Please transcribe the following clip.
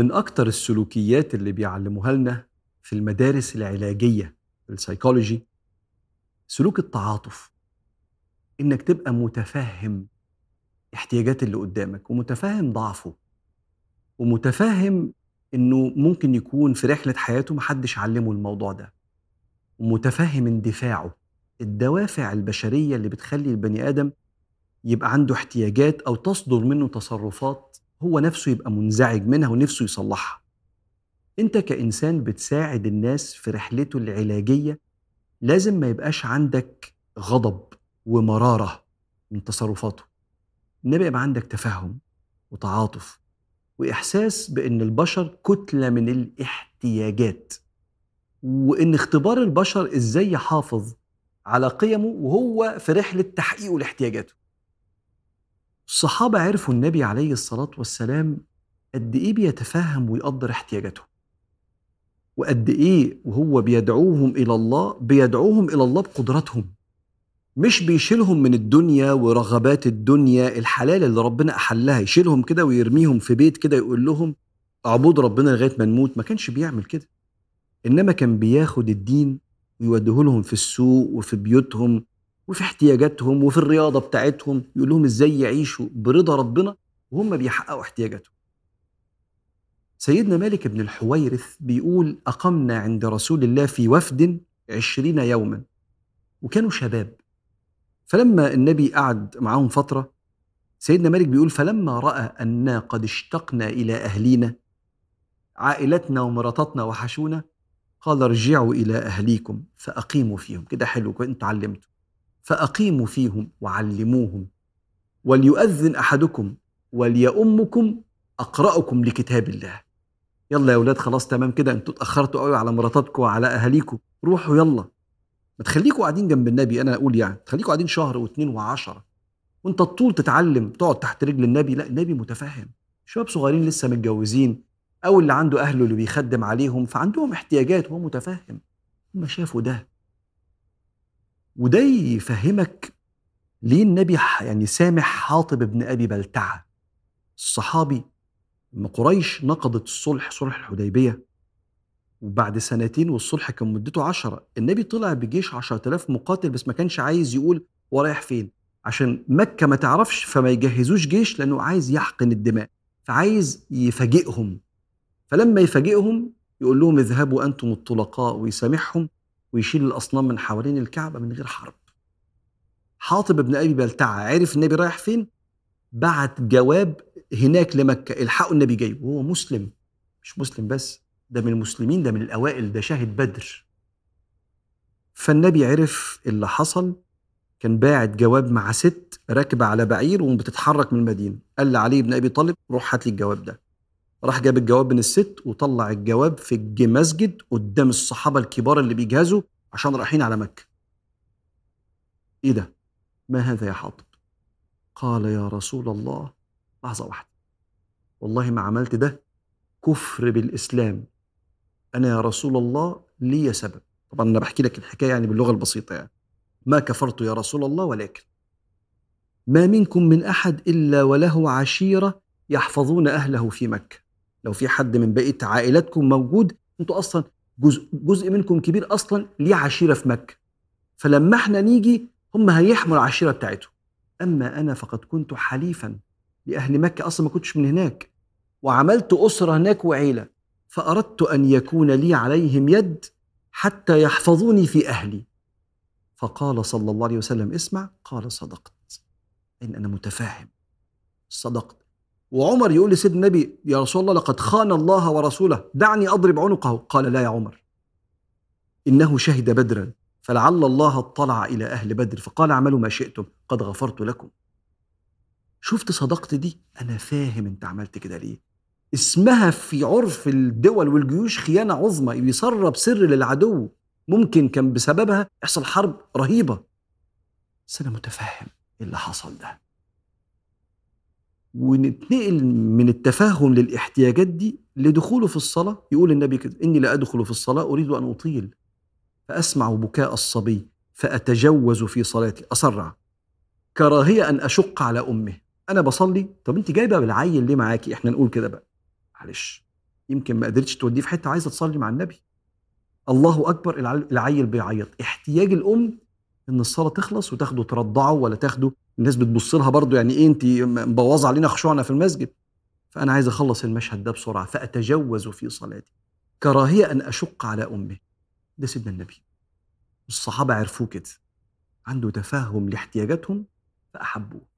من أكتر السلوكيات اللي بيعلموها لنا في المدارس العلاجية السيكولوجي سلوك التعاطف. إنك تبقى متفهم احتياجات اللي قدامك ومتفهم ضعفه ومتفهم إنه ممكن يكون في رحلة حياته محدش علمه الموضوع ده ومتفهم اندفاعه الدوافع البشرية اللي بتخلي البني آدم يبقى عنده احتياجات أو تصدر منه تصرفات هو نفسه يبقى منزعج منها ونفسه يصلحها. انت كإنسان بتساعد الناس في رحلته العلاجية لازم ما يبقاش عندك غضب ومرارة من تصرفاته. انما يبقى عندك تفهم وتعاطف وإحساس بإن البشر كتلة من الاحتياجات وإن اختبار البشر إزاي يحافظ على قيمه وهو في رحلة تحقيقه لاحتياجاته. الصحابة عرفوا النبي عليه الصلاة والسلام قد إيه بيتفهم ويقدر احتياجاتهم وقد إيه وهو بيدعوهم إلى الله بيدعوهم إلى الله بقدرتهم مش بيشيلهم من الدنيا ورغبات الدنيا الحلال اللي ربنا أحلها يشيلهم كده ويرميهم في بيت كده يقول لهم اعبدوا ربنا لغاية ما نموت. ما كانش بيعمل كده. إنما كان بياخد الدين ويوديه لهم في السوق وفي بيوتهم وفي احتياجاتهم وفي الرياضة بتاعتهم. يقول لهم إزاي يعيشوا برضا ربنا وهم بيحققوا احتياجاتهم. سيدنا مالك بن الحويرث بيقول أقمنا عند رسول الله في وفد عشرين يوما وكانوا شباب. فلما النبي قعد معاهم فترة سيدنا مالك بيقول فلما رأى أننا قد اشتقنا إلى أهلينا عائلتنا ومراتاتنا وحشونا قال ارجعوا إلى أهليكم فأقيموا فيهم. كده حلو كنت علمتوا فأقيموا فيهم وعلموهم وليؤذن أحدكم وليؤمكم أقرأكم لكتاب الله. يلا يا أولاد خلاص تمام كده. أنتوا اتأخرتوا قوي على مراتاتكم وعلى أهاليكم. روحوا يلا. ما تخليكوا قاعدين جنب النبي أنا أقول يعني تخليكوا قاعدين شهر واثنين وعشرة وانت الطول تتعلم تقعد تحت رجل النبي. لا النبي متفهم. شباب صغيرين لسه متجوزين أو اللي عنده أهله اللي بيخدم عليهم فعندهم احتياجات وهو متفهم. هم شافوا ده. وده يفهمك ليه النبي يعني سامح حاطب بن أبي بلتعة. الصحابي لما قريش نقضت الصلح صلح الحديبية. وبعد سنتين والصلح كان مدته عشرة. النبي طلع بجيش عشرة آلاف مقاتل بس ما كانش عايز يقول هو رايح فين. عشان مكة ما تعرفش فما يجهزوش جيش لأنه عايز يحقن الدماء. فعايز يفاجئهم. فلما يفاجئهم يقول لهم اذهبوا أنتم الطلقاء ويسامحهم ويشيل الأصنام من حوالين الكعبة من غير حرب. حاطب بن أبي بلتعة عرف النبي رايح فين؟ بعت جواب هناك لمكة إلحقوا النبي جاي وهو مسلم. مش مسلم بس ده من المسلمين ده من الأوائل ده شاهد بدر. فالنبي عرف اللي حصل كان باعت جواب مع ست راكبة على بعير وبتتحرك من المدينة. قال لعلي بن أبي طالب روح هات لي الجواب ده. راح جاب الجواب من الست وطلع الجواب في مسجد قدام الصحابة الكبار اللي بيجهزوا عشان رايحين على مكة. إيه ده؟ ما هذا يا حاطب؟ قال يا رسول الله لحظة واحدة. والله ما عملت ده كفر بالإسلام. أنا يا رسول الله لي سبب. طبعا أنا بحكي لك الحكاية يعني باللغة البسيطة يعني. ما كفرت يا رسول الله ولكن. ما منكم من أحد إلا وله عشيرة يحفظون أهله في مكة. لو في حد من بقية عائلاتكم موجود أنتوا أصلا جزء, جزء منكم كبير أصلا ليه عشيرة في مكة. فلما إحنا نيجي هم هيحموا العشيرة بتاعتهم. أما أنا فقد كنت حليفا لأهل مكة أصلا ما كنتش من هناك وعملت أسرة هناك وعيلة فأردت أن يكون لي عليهم يد حتى يحفظوني في أهلي. فقال صلى الله عليه وسلم اسمع قال صدقت إن أنا متفاهم. صدقت. وعمر يقول لسيدنا النبي يا رسول الله لقد خان الله ورسوله دعني أضرب عنقه. قال لا يا عمر إنه شهد بدرا فلعل الله اطلع إلى أهل بدر فقال اعملوا ما شئتم قد غفرت لكم. شفت صداقتي دي؟ أنا فاهم أنت عملت كده ليه. اسمها في عرف الدول والجيوش خيانة عظمى بيسرب سر للعدو. ممكن كان بسببها يحصل حرب رهيبة. بس أنا متفهم اللي حصل ده. ونتنقل من التفاهم للاحتياجات دي لدخوله في الصلاة. يقول النبي كده إني لا أدخل في الصلاة أريد أن أطيل فأسمع بكاء الصبي فأتجوز في صلاتي أسرع. كراهية أن أشق على أمه. أنا بصلي طب أنت جايبة بالعيل ليه معاكي؟ إحنا نقول كده بقى. معلش يمكن ما قدرتش توديه في حتة عايزة تصلي مع النبي. الله أكبر العيل بيعيط. احتياج الأم إن الصلاة تخلص وتاخده ترضعه ولا تاخده. الناس بتبص لها برضه يعني إيه انت مبوظة علينا خشوعنا في المسجد. فأنا عايز أخلص المشهد ده بسرعة. فأتجوز في صلاتي. كراهية أن أشق على أمه. ده سيدنا النبي. الصحابة عرفوه كده. عنده تفهم لاحتياجاتهم فأحبوه.